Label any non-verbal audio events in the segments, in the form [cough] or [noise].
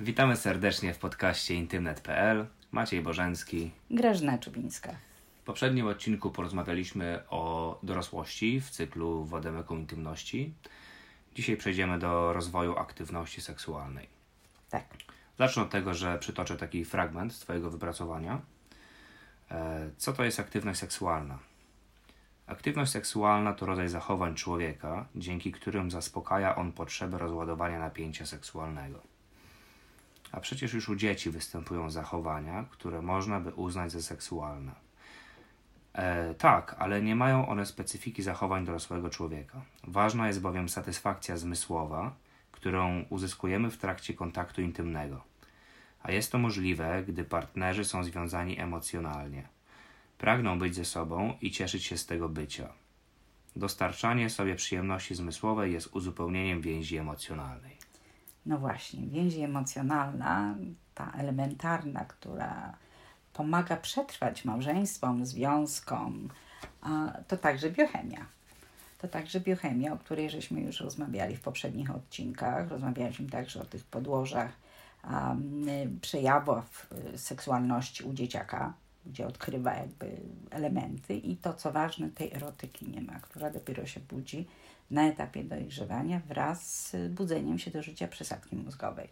Witamy serdecznie w podcaście intymnet.pl. Maciej Bożencki. Grażyna Czubińska. W poprzednim odcinku porozmawialiśmy o dorosłości w cyklu Wodemeką Intymności. Dzisiaj przejdziemy do rozwoju aktywności seksualnej. Tak. Zacznę od tego, że przytoczę taki fragment z Twojego wypracowania. E, co to jest aktywność seksualna? Aktywność seksualna to rodzaj zachowań człowieka, dzięki którym zaspokaja on potrzebę rozładowania napięcia seksualnego. A przecież już u dzieci występują zachowania, które można by uznać za seksualne. E, tak, ale nie mają one specyfiki zachowań dorosłego człowieka. Ważna jest bowiem satysfakcja zmysłowa, którą uzyskujemy w trakcie kontaktu intymnego. A jest to możliwe, gdy partnerzy są związani emocjonalnie. Pragną być ze sobą i cieszyć się z tego bycia. Dostarczanie sobie przyjemności zmysłowej jest uzupełnieniem więzi emocjonalnej. No właśnie, więź emocjonalna, ta elementarna, która pomaga przetrwać małżeństwom, związkom, to także biochemia. To także biochemia, o której żeśmy już rozmawiali w poprzednich odcinkach. Rozmawialiśmy także o tych podłożach um, przejawów y, seksualności u dzieciaka, gdzie odkrywa jakby elementy i to, co ważne, tej erotyki nie ma, która dopiero się budzi na etapie dojrzewania wraz z budzeniem się do życia przesadki mózgowej.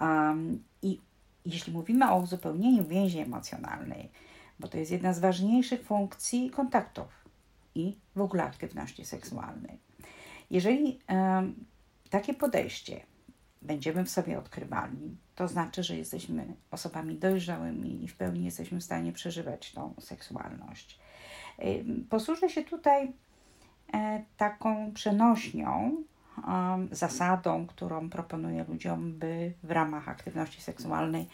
Um, I jeśli mówimy o uzupełnieniu więzi emocjonalnej, bo to jest jedna z ważniejszych funkcji kontaktów i w ogóle aktywności seksualnej. Jeżeli um, takie podejście będziemy w sobie odkrywali, to znaczy, że jesteśmy osobami dojrzałymi i w pełni jesteśmy w stanie przeżywać tą seksualność. Posłużę się tutaj e, taką przenośnią, zasadą, którą proponuję ludziom, by w ramach aktywności seksualnej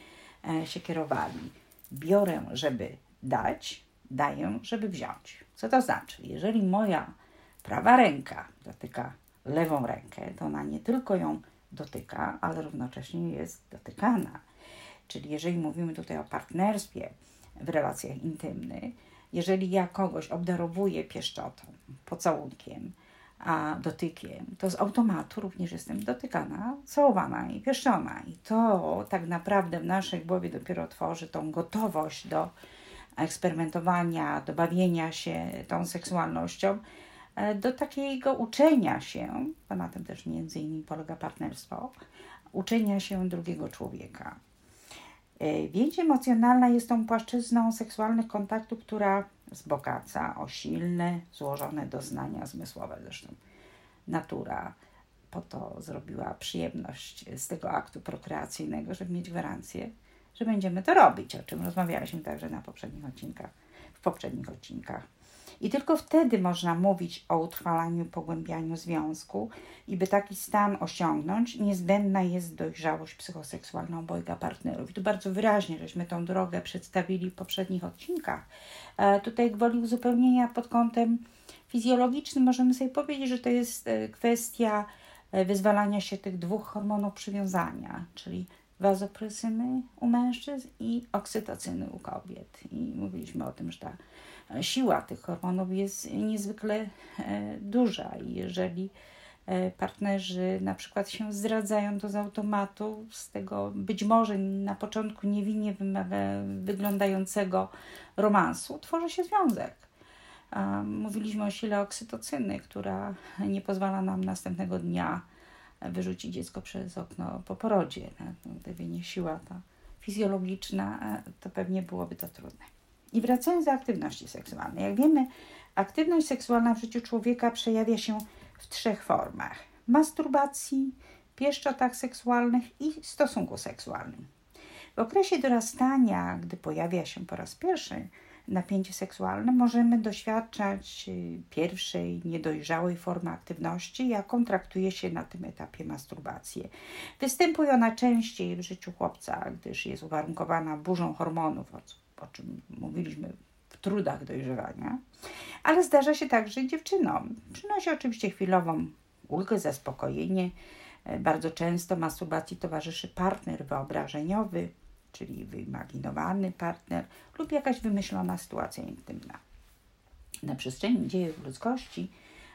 e, się kierowali. Biorę, żeby dać, daję, żeby wziąć. Co to znaczy? Jeżeli moja prawa ręka dotyka lewą rękę, to ona nie tylko ją dotyka, ale równocześnie jest dotykana. Czyli jeżeli mówimy tutaj o partnerstwie w relacjach intymnych, jeżeli ja kogoś obdarowuję pieszczotą, pocałunkiem, a dotykiem, to z automatu również jestem dotykana, całowana i pieszczona. I to tak naprawdę w naszej głowie dopiero tworzy tą gotowość do eksperymentowania, do bawienia się tą seksualnością, do takiego uczenia się, bo na tym też między innymi polega partnerstwo, uczenia się drugiego człowieka. E, więź emocjonalna jest tą płaszczyzną seksualnych kontaktów, która wzbogaca o silne, złożone doznania zmysłowe. Zresztą natura po to zrobiła przyjemność z tego aktu prokreacyjnego, żeby mieć gwarancję, że będziemy to robić, o czym rozmawialiśmy także na poprzednich odcinkach, w poprzednich odcinkach. I tylko wtedy można mówić o utrwalaniu pogłębianiu związku. I by taki stan osiągnąć, niezbędna jest dojrzałość psychoseksualna obojga partnerów. I tu bardzo wyraźnie żeśmy tą drogę przedstawili w poprzednich odcinkach. E, tutaj gwoli uzupełnienia pod kątem fizjologicznym możemy sobie powiedzieć, że to jest e, kwestia e, wyzwalania się tych dwóch hormonów przywiązania, czyli wazopresyny u mężczyzn i oksytocyny u kobiet. I mówiliśmy o tym, że ta siła tych hormonów jest niezwykle e, duża i jeżeli e, partnerzy na przykład się zdradzają, to z automatu z tego być może na początku niewinnie wyglądającego romansu tworzy się związek. Mówiliśmy o sile oksytocyny, która nie pozwala nam następnego dnia wyrzucić dziecko przez okno po porodzie. Gdyby nie siła ta fizjologiczna, e, to pewnie byłoby to trudne. I wracając do aktywności seksualnej. Jak wiemy, aktywność seksualna w życiu człowieka przejawia się w trzech formach: masturbacji, pieszczotach seksualnych i stosunku seksualnym. W okresie dorastania, gdy pojawia się po raz pierwszy napięcie seksualne, możemy doświadczać y, pierwszej niedojrzałej formy aktywności, jaką traktuje się na tym etapie masturbację. Występuje ona częściej w życiu chłopca, gdyż jest uwarunkowana burzą hormonów, o czym mówiliśmy w trudach dojrzewania, ale zdarza się także dziewczynom. Przynosi oczywiście chwilową ulgę, zaspokojenie. E, bardzo często masturbacji towarzyszy partner wyobrażeniowy, czyli wyimaginowany partner lub jakaś wymyślona sytuacja intymna. Na przestrzeni dziejów ludzkości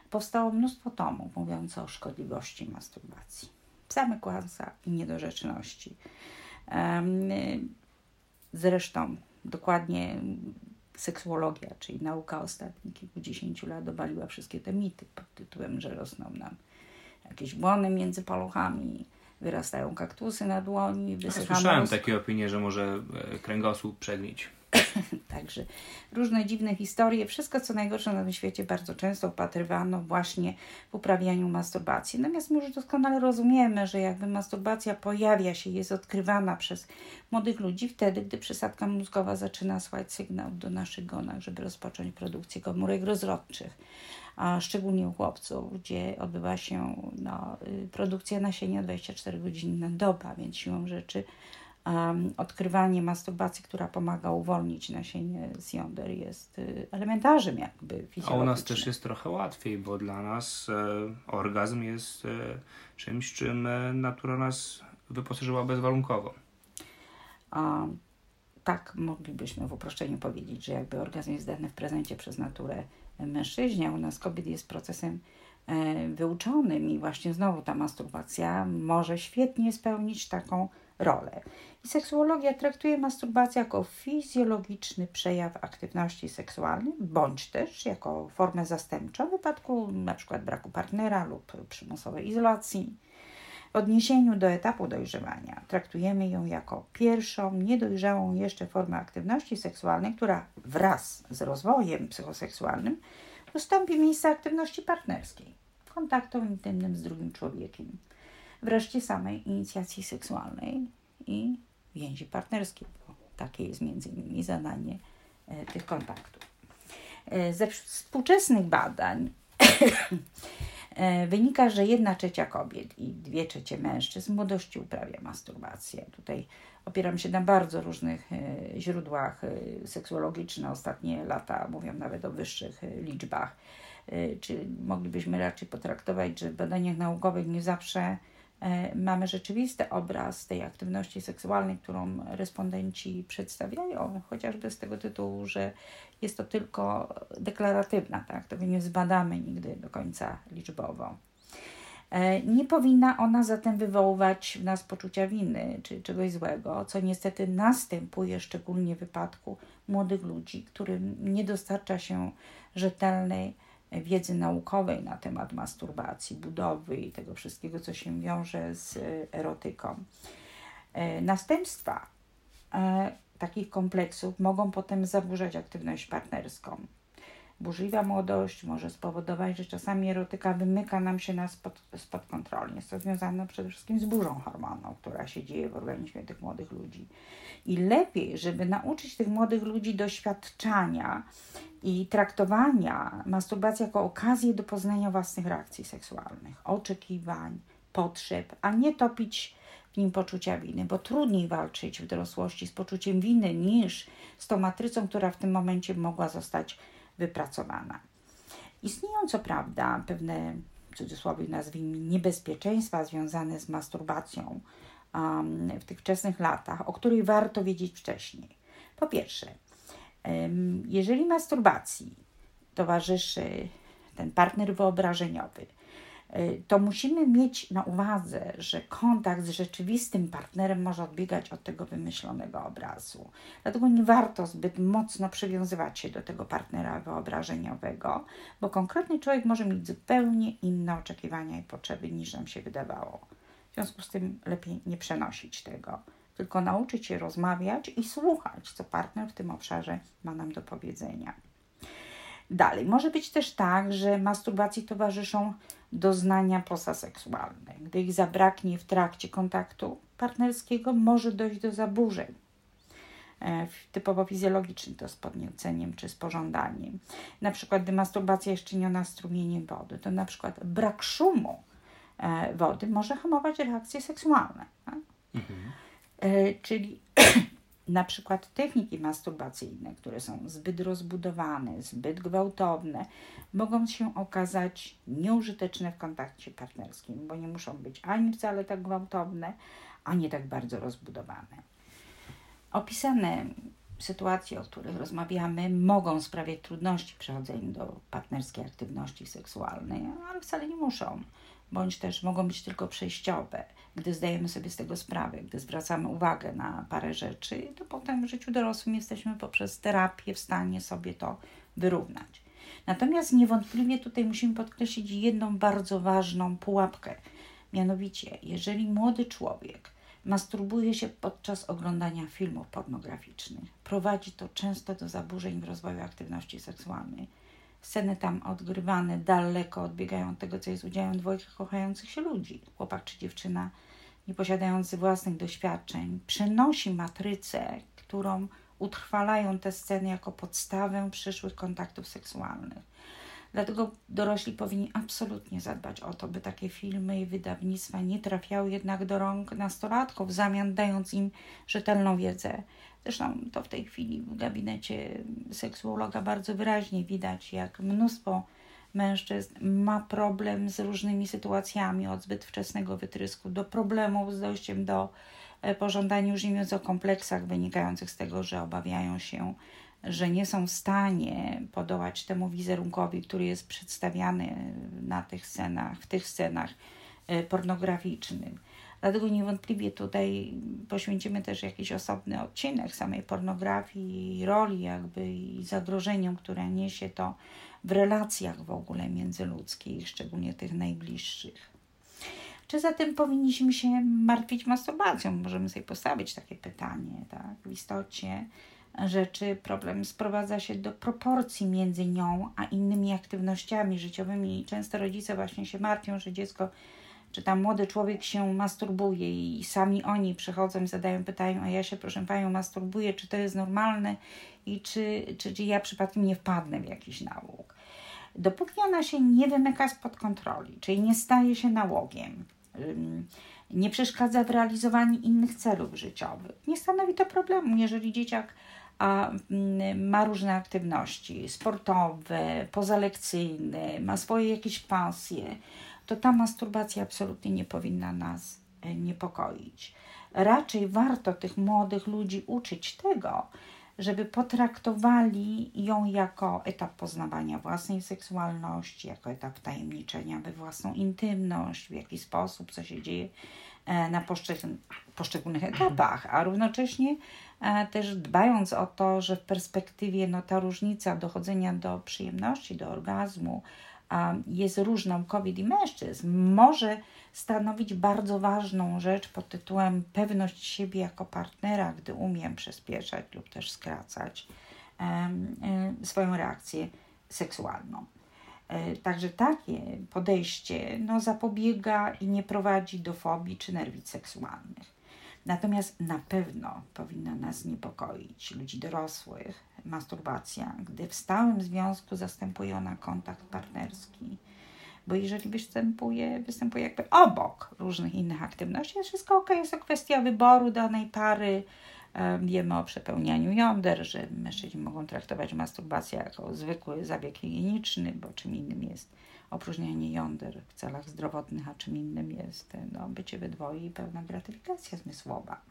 powstało mnóstwo tomów mówiących o szkodliwości masturbacji. Same kłamstwa i niedorzeczności. Zresztą dokładnie seksuologia, czyli nauka ostatnich kilkudziesięciu lat obaliła wszystkie te mity pod tytułem, że rosną nam jakieś błony między paluchami, wyrastają kaktusy na dłoni, wysychamy... Ja słyszałem takie opinie, że może e, kręgosłup przegnić. [laughs] Także różne dziwne historie, wszystko co najgorsze na tym świecie bardzo często upatrywano właśnie w uprawianiu masturbacji. Natomiast my już doskonale rozumiemy, że jakby masturbacja pojawia się, jest odkrywana przez młodych ludzi wtedy, gdy przysadka mózgowa zaczyna słać sygnał do naszych gonach, żeby rozpocząć produkcję komórek rozrodczych a szczególnie u chłopców, gdzie odbywa się no, y, produkcja nasienia 24 godziny na dobę, więc siłą rzeczy odkrywanie masturbacji, która pomaga uwolnić nasienie z jąder jest y, elementarzem jakby. A u nas też jest trochę łatwiej, bo dla nas e, orgazm jest e, czymś, czym e, natura nas wyposażyła bezwarunkowo. A, tak moglibyśmy w uproszczeniu powiedzieć, że jakby orgazm jest dany w prezencie przez naturę mężczyźnie, a u nas kobiet jest procesem e, wyuczonym i właśnie znowu ta masturbacja może świetnie spełnić taką rolę. I seksuologia traktuje masturbację jako fizjologiczny przejaw aktywności seksualnej, bądź też jako formę zastępczą w wypadku np. braku partnera lub przymusowej izolacji. W odniesieniu do etapu dojrzewania traktujemy ją jako pierwszą, niedojrzałą jeszcze formę aktywności seksualnej, która wraz z rozwojem psychoseksualnym ustąpi miejsce aktywności partnerskiej, kontaktom intymnym z drugim człowiekiem, wreszcie samej inicjacji seksualnej i więzi partnerskiej, bo takie jest między innymi zadanie e, tych kontaktów. E, ze współczesnych badań [coughs] E, wynika, że jedna trzecia kobiet i dwie trzecie mężczyzn w młodości uprawia masturbację. Tutaj opieram się na bardzo różnych źródłach seksuologicznych. Ostatnie lata mówią nawet o wyższych liczbach. Czy moglibyśmy raczej potraktować, że w badaniach naukowych nie zawsze mamy rzeczywisty obraz tej aktywności seksualnej, którą respondenci przedstawiają, chociażby z tego tytułu, że jest to tylko deklaratywna, tak? tego nie zbadamy nigdy do końca liczbowo. E, nie powinna ona zatem wywoływać w nas poczucia winy czy czegoś złego, co niestety następuje szczególnie w wypadku młodych ludzi, którym nie dostarcza się rzetelnej wiedzy naukowej na temat masturbacji, budowy i tego wszystkiego, co się wiąże z erotyką. E, następstwa e, takich kompleksów mogą potem zaburzać aktywność partnerską. Burzliwa młodość może spowodować, że czasami erotyka wymyka nam się na spod, spod kontroli. Jest to związane przede wszystkim z burzą hormonów, która się dzieje w organizmie tych młodych ludzi. I lepiej, żeby nauczyć tych młodych ludzi doświadczania i traktowania masturbacji jako okazję do poznania własnych reakcji seksualnych, oczekiwań, potrzeb, a nie topić w nim poczucia winy, bo trudniej walczyć w dorosłości z poczuciem winy niż z tą matrycą, która w tym momencie mogła zostać wypracowana. Istnieją co prawda pewne, w cudzysłowie nazwijmy, niebezpieczeństwa związane z masturbacją um, w tych wczesnych latach, o których warto wiedzieć wcześniej. Po pierwsze, jeżeli masturbacji towarzyszy ten partner wyobrażeniowy, to musimy mieć na uwadze, że kontakt z rzeczywistym partnerem może odbiegać od tego wymyślonego obrazu. Dlatego nie warto zbyt mocno przywiązywać się do tego partnera wyobrażeniowego, bo konkretny człowiek może mieć zupełnie inne oczekiwania i potrzeby niż nam się wydawało. W związku z tym lepiej nie przenosić tego, tylko nauczyć się rozmawiać i słuchać, co partner w tym obszarze ma nam do powiedzenia. Dalej, może być też tak, że masturbacji towarzyszą doznania posaseksualne. Gdy ich zabraknie w trakcie kontaktu partnerskiego, może dojść do zaburzeń e, typowo fizjologicznych, to z podnieceniem czy z pożądaniem. Na przykład, gdy masturbacja jest czyniona strumieniem wody, to na przykład brak szumu e, wody może hamować reakcje seksualne. Tak? Mhm. E, czyli na przykład techniki masturbacyjne, które są zbyt rozbudowane, zbyt gwałtowne, mogą się okazać nieużyteczne w kontakcie partnerskim, bo nie muszą być ani wcale tak gwałtowne, ani tak bardzo rozbudowane. Opisane sytuacje, o których rozmawiamy, mogą sprawiać trudności w przechodzeniu do partnerskiej aktywności seksualnej, ale wcale nie muszą, bądź też mogą być tylko przejściowe. Gdy zdajemy sobie z tego sprawę, gdy zwracamy uwagę na parę rzeczy, to potem w życiu dorosłym jesteśmy poprzez terapię w stanie sobie to wyrównać. Natomiast niewątpliwie tutaj musimy podkreślić jedną bardzo ważną pułapkę. Mianowicie, jeżeli młody człowiek masturbuje się podczas oglądania filmów pornograficznych, prowadzi to często do zaburzeń w rozwoju aktywności seksualnej. Sceny tam odgrywane daleko odbiegają od tego, co jest udziałem dwojga kochających się ludzi. Chłopak czy dziewczyna, nie posiadający własnych doświadczeń, przenosi matrycę, którą utrwalają te sceny jako podstawę przyszłych kontaktów seksualnych. Dlatego dorośli powinni absolutnie zadbać o to, by takie filmy i wydawnictwa nie trafiały jednak do rąk nastolatków, w zamian dając im rzetelną wiedzę. Zresztą to w tej chwili w gabinecie seksuologa bardzo wyraźnie widać, jak mnóstwo mężczyzn ma problem z różnymi sytuacjami, od zbyt wczesnego wytrysku do problemów z dojściem do e, pożądania już nie mówiąc o kompleksach wynikających z tego, że obawiają się, że nie są w stanie podołać temu wizerunkowi, który jest przedstawiany na tych scenach, w tych scenach e, pornograficznych. Dlatego niewątpliwie tutaj poświęcimy też jakiś osobny odcinek samej pornografii, roli jakby i zagrożeniom, które niesie to w relacjach w ogóle międzyludzkich, szczególnie tych najbliższych. Czy zatem powinniśmy się martwić masturbacją? Możemy sobie postawić takie pytanie, tak? W istocie rzeczy problem sprowadza się do proporcji między nią a innymi aktywnościami życiowymi. Często rodzice właśnie się martwią, że dziecko czy tam młody człowiek się masturbuje i sami oni przychodzą i zadają pytania, a ja się proszę panią masturbuję, czy to jest normalne i czy, czy, czy ja przypadkiem nie wpadnę w jakiś nałóg. Dopóki ona się nie wymyka spod kontroli, czyli nie staje się nałogiem, nie przeszkadza w realizowaniu innych celów życiowych, nie stanowi to problemu, jeżeli dzieciak a mm, ma różne aktywności sportowe, pozalekcyjne, ma swoje jakieś pasje, to ta masturbacja absolutnie nie powinna nas e, niepokoić. Raczej warto tych młodych ludzi uczyć tego, żeby potraktowali ją jako etap poznawania własnej seksualności, jako etap tajemniczenia we własną intymność, w jaki sposób, co się dzieje e, na poszczególnych etapach, a równocześnie e, też dbając o to, że w perspektywie no, ta różnica dochodzenia do przyjemności, do orgazmu, jest różną kobiet i mężczyzn, może stanowić bardzo ważną rzecz pod tytułem pewność siebie jako partnera, gdy umiem przyspieszać lub też skracać swoją reakcję seksualną. E, także takie podejście no, zapobiega i nie prowadzi do fobii czy nerwic seksualnych. Natomiast na pewno powinna nas niepokoić ludzi dorosłych masturbacja, gdy w stałym związku zastępuje ona kontakt partnerski. Bo jeżeli występuje, występuje jakby obok różnych innych aktywności, jest wszystko ok, jest to kwestia wyboru danej pary. Wiemy o przepełnianiu jąder, że mężczyźni mogą traktować masturbację jako zwykły zabieg higieniczny, bo czym innym jest opróżnianie jąder w celach zdrowotnych, a czym innym jest no, bycie we dwoje i pełna gratyfikacja zmysłowa.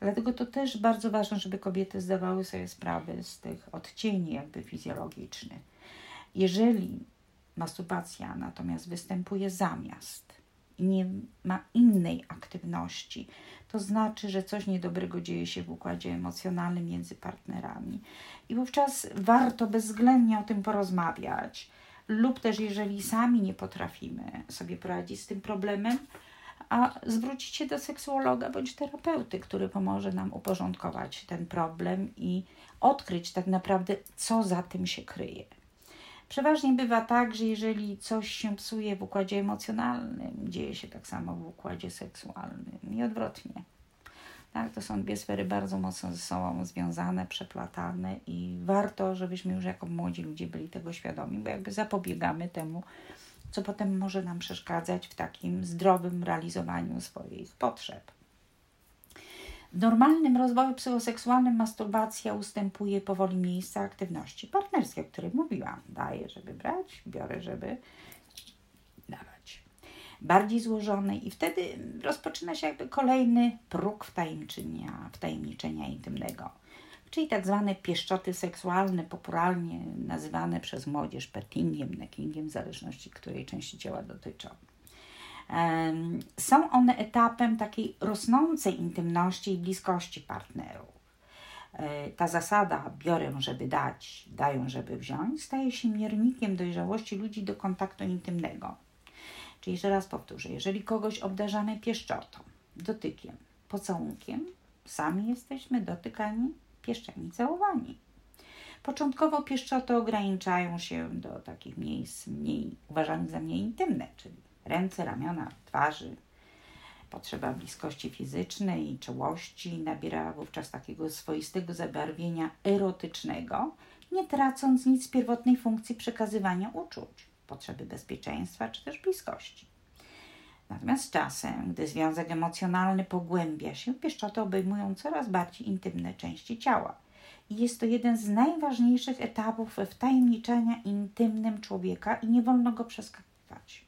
Dlatego to też bardzo ważne, żeby kobiety zdawały sobie sprawę z tych odcieni jakby fizjologicznych. Jeżeli masturbacja natomiast występuje zamiast i nie ma innej aktywności, to znaczy, że coś niedobrego dzieje się w układzie emocjonalnym między partnerami. I wówczas warto bezwzględnie o tym porozmawiać, lub też jeżeli sami nie potrafimy sobie poradzić z tym problemem, a zwrócić się do seksuologa bądź terapeuty, który pomoże nam uporządkować ten problem i odkryć tak naprawdę, co za tym się kryje. Przeważnie bywa tak, że jeżeli coś się psuje w układzie emocjonalnym, dzieje się tak samo w układzie seksualnym i odwrotnie. Tak, to są dwie sfery bardzo mocno ze sobą związane, przeplatane i warto, żebyśmy już jako młodzi ludzie byli tego świadomi, bo jakby zapobiegamy temu, co potem może nam przeszkadzać w takim zdrowym realizowaniu swoich potrzeb. W normalnym rozwoju psychoseksualnym masturbacja ustępuje powoli miejsca aktywności partnerskiej, o której mówiłam. Daję, żeby brać, biorę, żeby dawać. Bardziej złożonej i wtedy rozpoczyna się jakby kolejny próg wtajemniczenia, wtajemniczenia intymnego czyli tak zwane pieszczoty seksualne, popularnie nazywane przez młodzież pettingiem, neckingiem, w zależności której części ciała dotyczą. Są one etapem takiej rosnącej intymności i bliskości partnerów. E, ta zasada biorę, żeby dać, dają, żeby wziąć, staje się miernikiem dojrzałości ludzi do kontaktu intymnego. Czyli jeszcze raz powtórzę, jeżeli kogoś obdarzamy pieszczotą, dotykiem, pocałunkiem, sami jesteśmy dotykani, pieszczeni, całowani. Początkowo pieszczoty ograniczają się do takich miejsc mniej uważanych za mniej intymne, czyli ręce, ramiona, twarzy. Potrzeba bliskości fizycznej i czułości nabiera wówczas takiego swoistego zabarwienia erotycznego, nie tracąc nic z pierwotnej funkcji przekazywania uczuć, potrzeby bezpieczeństwa czy też bliskości. Natomiast z czasem, gdy związek emocjonalny pogłębia się, pieszczoty obejmują coraz bardziej intymne części ciała. I jest to jeden z najważniejszych etapów wtajemniczenia intymnym człowieka i nie wolno go przeskakiwać.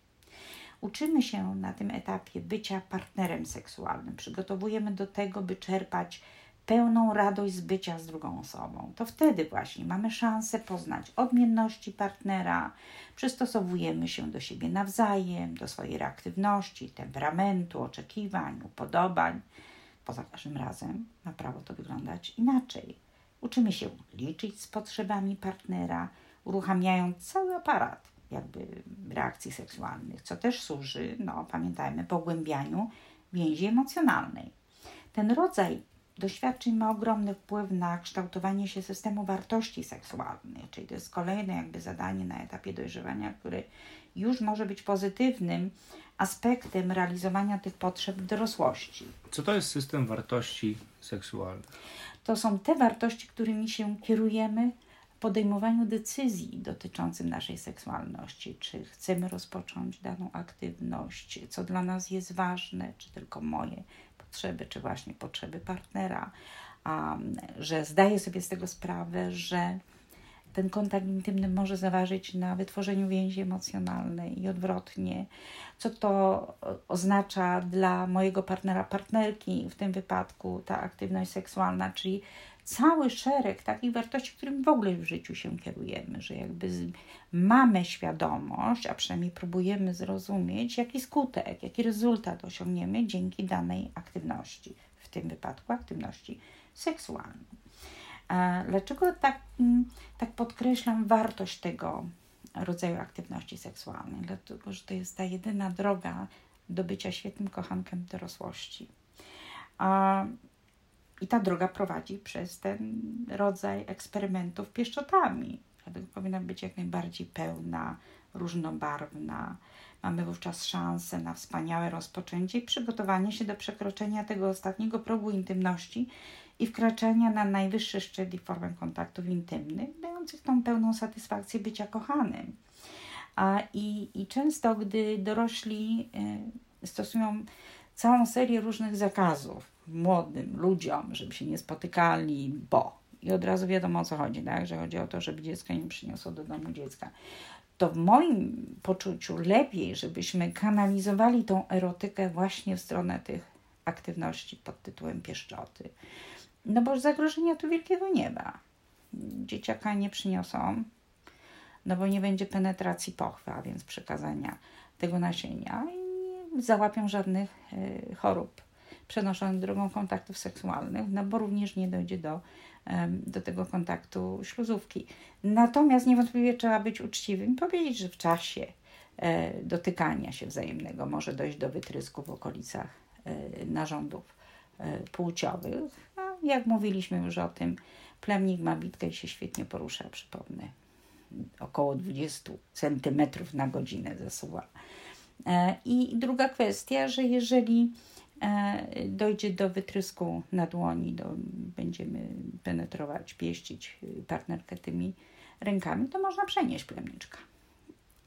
Uczymy się na tym etapie bycia partnerem seksualnym. Przygotowujemy do tego, by czerpać pełną radość z bycia z drugą osobą. To wtedy właśnie mamy szansę poznać odmienności partnera, przystosowujemy się do siebie nawzajem, do swojej reaktywności, temperamentu, oczekiwań, upodobań. Poza każdym razem ma prawo to wyglądać inaczej. Uczymy się liczyć z potrzebami partnera, uruchamiając cały aparat jakby reakcji seksualnych, co też służy, no pamiętajmy, pogłębianiu więzi emocjonalnej. Ten rodzaj doświadczeń ma ogromny wpływ na kształtowanie się systemu wartości seksualnych, czyli to jest kolejne jakby zadanie na etapie dojrzewania, które już może być pozytywnym aspektem realizowania tych potrzeb w dorosłości. Co to jest system wartości seksualnych? To są te wartości, którymi się kierujemy w podejmowaniu decyzji dotyczących naszej seksualności. Czy chcemy rozpocząć daną aktywność, co dla nas jest ważne, czy tylko moje potrzeby, czy właśnie potrzeby partnera, a, że zdaję sobie z tego sprawę, że ten kontakt intymny może zaważyć na wytworzeniu więzi emocjonalnej i odwrotnie. Co to oznacza dla mojego partnera, partnerki, w tym wypadku ta aktywność seksualna, czyli cały szereg takich wartości, którym w ogóle w życiu się kierujemy, że jakby mamy świadomość, a przynajmniej próbujemy zrozumieć, jaki skutek, jaki rezultat osiągniemy dzięki danej aktywności, w tym wypadku aktywności seksualnej. Dlaczego tak, mm, tak podkreślam wartość tego rodzaju aktywności seksualnej? Dlatego, że to jest ta jedyna droga do bycia świetnym kochankiem dorosłości. I ta droga prowadzi przez ten rodzaj eksperymentów pieszczotami. Dlatego powinna być jak najbardziej pełna, różnobarwna. Mamy wówczas szansę na wspaniałe rozpoczęcie i przygotowanie się do przekroczenia tego ostatniego progu intymności i wkraczania na najwyższy szczebli formę kontaktów intymnych, dających tą pełną satysfakcję bycia kochanym. A, i, I często, gdy dorośli y, stosują całą serię różnych zakazów młodym ludziom, żeby się nie spotykali, bo i od razu wiadomo o co chodzi, tak? że chodzi o to, żeby dziecko nie przyniosło do domu dziecka. To w moim poczuciu lepiej, żebyśmy kanalizowali tą erotykę właśnie w stronę tych aktywności pod tytułem pieszczoty. No bo zagrożenia tu wielkiego nieba. Dzieciaka nie przyniosą, no bo nie będzie penetracji pochwy, a więc przekazania tego nasienia nie załapią żadnych y, chorób przenoszonych drogą kontaktów seksualnych, no bo również nie dojdzie do, do tego kontaktu śluzówki. Natomiast niewątpliwie trzeba być uczciwym i powiedzieć, że w czasie e, dotykania się wzajemnego może dojść do wytrysku w okolicach e, narządów e, płciowych. No, jak mówiliśmy już o tym, plemnik ma bitkę i się świetnie porusza, przypomnę. Około 20 cm na godzinę zasuwa. I druga kwestia, że jeżeli E, dojdzie do wytrysku na dłoni, do, będziemy penetrować, pieścić partnerkę tymi rękami, to można przenieść plemniczka.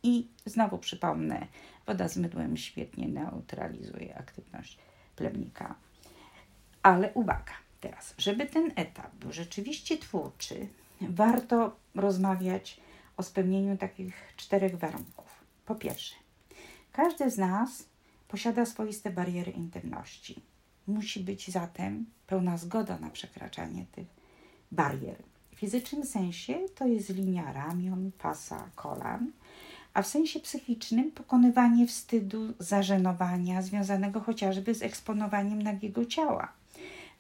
I znowu przypomnę, woda z mydłem świetnie neutralizuje aktywność plemnika. Ale uwaga, teraz, żeby ten etap był rzeczywiście twórczy, warto rozmawiać o spełnieniu takich czterech warunków. Po pierwsze, każdy z nas posiada swoiste bariery intymności. Musi być zatem pełna zgoda na przekraczanie tych barier. W fizycznym sensie to jest linia ramion, pasa, kolan, a w sensie psychicznym pokonywanie wstydu, zażenowania związanego chociażby z eksponowaniem nagiego ciała.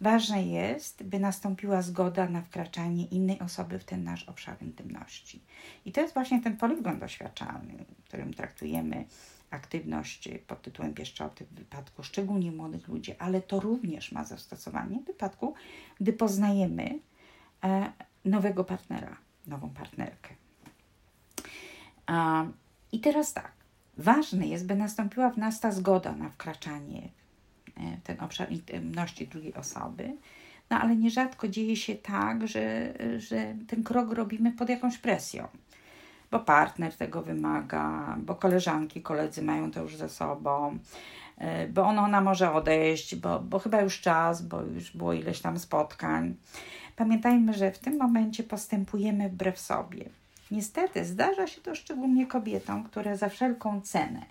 Ważne jest, by nastąpiła zgoda na wkraczanie innej osoby w ten nasz obszar intymności. I to jest właśnie ten poligon doświadczalny, którym traktujemy aktywność pod tytułem pieszczoty w wypadku szczególnie młodych ludzi, ale to również ma zastosowanie w wypadku, gdy poznajemy e, nowego partnera, nową partnerkę. I teraz tak, ważne jest, by nastąpiła w nas ta zgoda na wkraczanie w ten obszar intymności drugiej osoby, no ale nierzadko dzieje się tak, że, że ten krok robimy pod jakąś presją bo partner tego wymaga, bo koleżanki, koledzy mają to już ze sobą, e, bo ona, ona może odejść, bo, bo chyba już czas, bo już było ileś tam spotkań. Pamiętajmy, że w tym momencie postępujemy wbrew sobie. Niestety zdarza się to szczególnie kobietom, które za wszelką cenę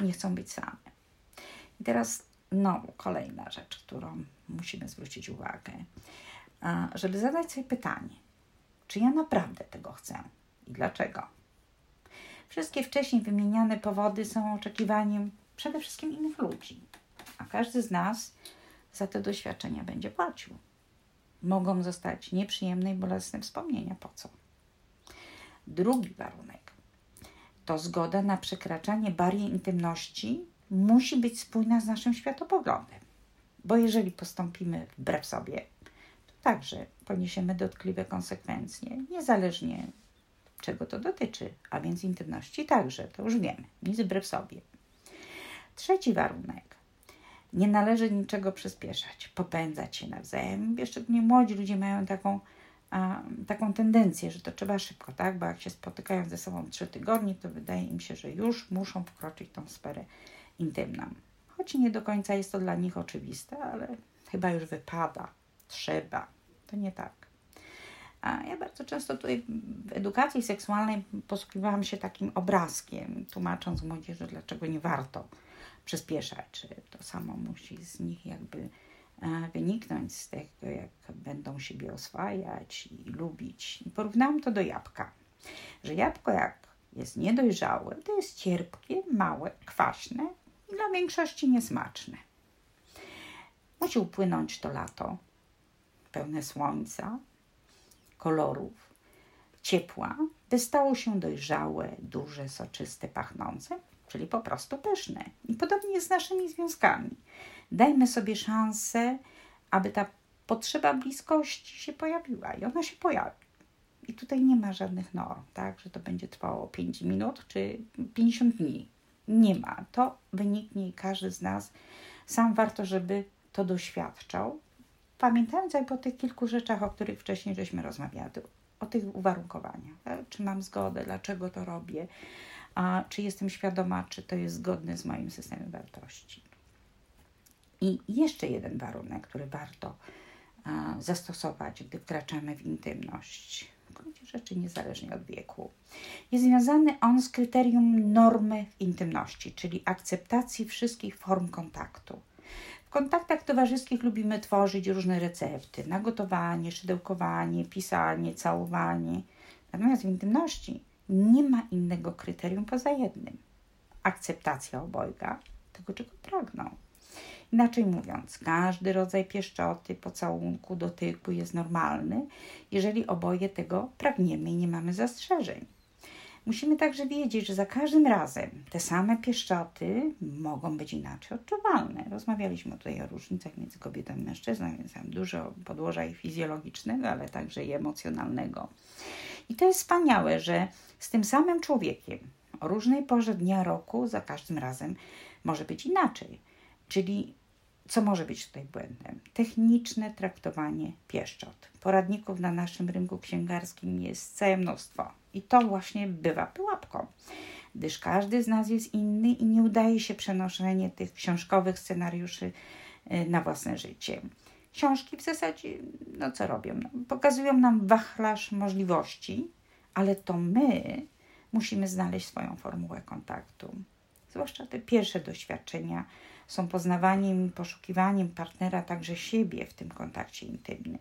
nie chcą być same. I teraz znowu kolejna rzecz, którą musimy zwrócić uwagę, żeby zadać sobie pytanie, czy ja naprawdę tego chcę i dlaczego? Wszystkie wcześniej wymieniane powody są oczekiwaniem przede wszystkim innych ludzi, a każdy z nas za te doświadczenia będzie płacił. Mogą zostać nieprzyjemne i bolesne wspomnienia. Po co? Drugi warunek to zgoda na przekraczanie barier intymności musi być spójna z naszym światopoglądem. Bo jeżeli postąpimy wbrew sobie, to także poniesiemy dotkliwe konsekwencje, niezależnie czego to dotyczy, a więc intymności także, to już wiemy, nic wbrew sobie. Trzeci warunek. Nie należy niczego przyspieszać, popędzać się nawzajem. Szczególnie młodzi ludzie mają taką, a, taką tendencję, że to trzeba szybko, tak? Bo jak się spotykają ze sobą trzy tygodnie, to wydaje im się, że już muszą wkroczyć tą sferę intymną. Choć nie do końca jest to dla nich oczywiste, ale chyba już wypada, trzeba. To nie tak. A ja bardzo często tutaj w edukacji seksualnej posługiwałam się takim obrazkiem, tłumacząc młodzieży, dlaczego nie warto przyspieszać, czy to samo musi z nich jakby e, wyniknąć z tego, jak będą siebie oswajać i lubić. I porównałam to do jabłka, że jabłko jak jest niedojrzałe, to jest cierpkie, małe, kwaśne i dla większości niesmaczne. Musi upłynąć to lato, pełne słońca, kolorów, ciepła, by stało się dojrzałe, duże, soczyste, pachnące, czyli po prostu pyszne. I podobnie jest z naszymi związkami. Dajmy sobie szansę, aby ta potrzeba bliskości się pojawiła i ona się pojawi. I tutaj nie ma żadnych norm, tak, że to będzie trwało 5 minut czy 50 dni. Nie ma. To wyniknie i każdy z nas sam warto, żeby to doświadczał, pamiętając jakby o tych kilku rzeczach, o których wcześniej żeśmy rozmawiali, o tych uwarunkowaniach. Tak? Czy mam zgodę, dlaczego to robię, a czy jestem świadoma, czy to jest zgodne z moim systemem wartości. I jeszcze jeden warunek, który warto a, zastosować, gdy wkraczamy w intymność, w gruncie rzeczy niezależnie od wieku, jest związany on z kryterium normy w intymności, czyli akceptacji wszystkich form kontaktu kontaktach towarzyskich lubimy tworzyć różne recepty na gotowanie, szydełkowanie, pisanie, całowanie. Natomiast w intymności nie ma innego kryterium poza jednym akceptacja obojga tego, czego pragną. Inaczej mówiąc, każdy rodzaj pieszczoty, pocałunku, dotyku jest normalny, jeżeli oboje tego pragniemy i nie mamy zastrzeżeń. Musimy także wiedzieć, że za każdym razem te same pieszczoty mogą być inaczej odczuwalne. Rozmawialiśmy tutaj o różnicach między kobietą i mężczyzną, więc mam dużo podłoża i fizjologicznego, ale także i emocjonalnego. I to jest wspaniałe, że z tym samym człowiekiem o różnej porze dnia roku za każdym razem może być inaczej. Czyli co może być tutaj błędem? Techniczne traktowanie pieszczot. Poradników na naszym rynku księgarskim jest całe mnóstwo. I to właśnie bywa pułapką, gdyż każdy z nas jest inny i nie udaje się przenoszenie tych książkowych scenariuszy y, na własne życie. Książki w zasadzie, no co robią? No, pokazują nam wachlarz możliwości, ale to my musimy znaleźć swoją formułę kontaktu. Zwłaszcza te pierwsze doświadczenia są poznawaniem i poszukiwaniem partnera, także siebie w tym kontakcie intymnym.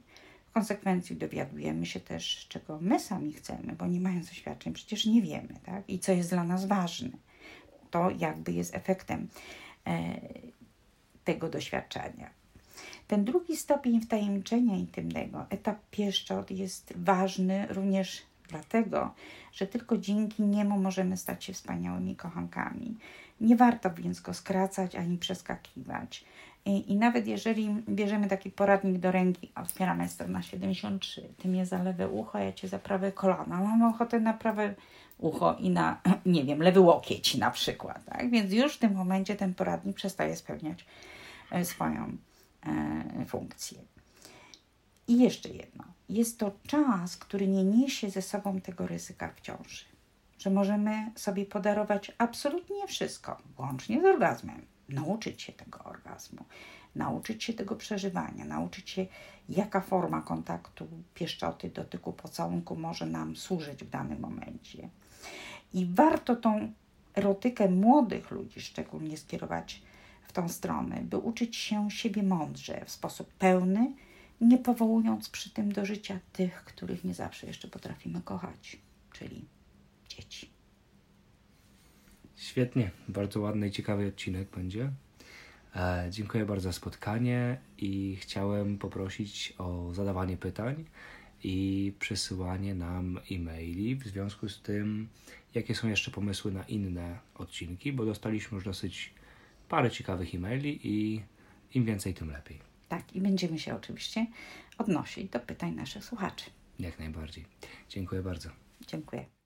Konsekwencji dowiadujemy się też, czego my sami chcemy, bo nie mając doświadczeń przecież nie wiemy, tak? I co jest dla nas ważne. To jakby jest efektem e, tego doświadczenia. Ten drugi stopień wtajemniczenia intymnego, etap pieszczot, jest ważny również dlatego, że tylko dzięki niemu możemy stać się wspaniałymi kochankami. Nie warto więc go skracać ani przeskakiwać. I, I, nawet jeżeli bierzemy taki poradnik do ręki, otwieramy strona 73, ty mnie za lewe ucho, ja cię za prawe kolano, mam ochotę na prawe ucho i na, [clears throat] nie wiem, lewy łokieć na przykład. Tak? Więc już w tym momencie ten poradnik przestaje spełniać e, swoją e, funkcję. I jeszcze jedno. Jest to czas, który nie niesie ze sobą tego ryzyka w ciąży. Że możemy sobie podarować absolutnie wszystko, łącznie z orgazmem. Nauczyć się tego orgazmu, nauczyć się tego przeżywania, nauczyć się, jaka forma kontaktu, pieszczoty, dotyku, pocałunku może nam służyć w danym momencie. I warto tą erotykę młodych ludzi szczególnie skierować w tą stronę, by uczyć się siebie mądrze, w sposób pełny, nie powołując przy tym do życia tych, których nie zawsze jeszcze potrafimy kochać, czyli dzieci. Świetnie, bardzo ładny i ciekawy odcinek będzie. E, dziękuję bardzo za spotkanie i chciałem poprosić o zadawanie pytań i przesyłanie nam e-maili w związku z tym, jakie są jeszcze pomysły na inne odcinki, bo dostaliśmy już dosyć parę ciekawych e-maili i im więcej, tym lepiej. Tak, i będziemy się oczywiście odnosić do pytań naszych słuchaczy. Jak najbardziej. Dziękuję bardzo. Dziękuję.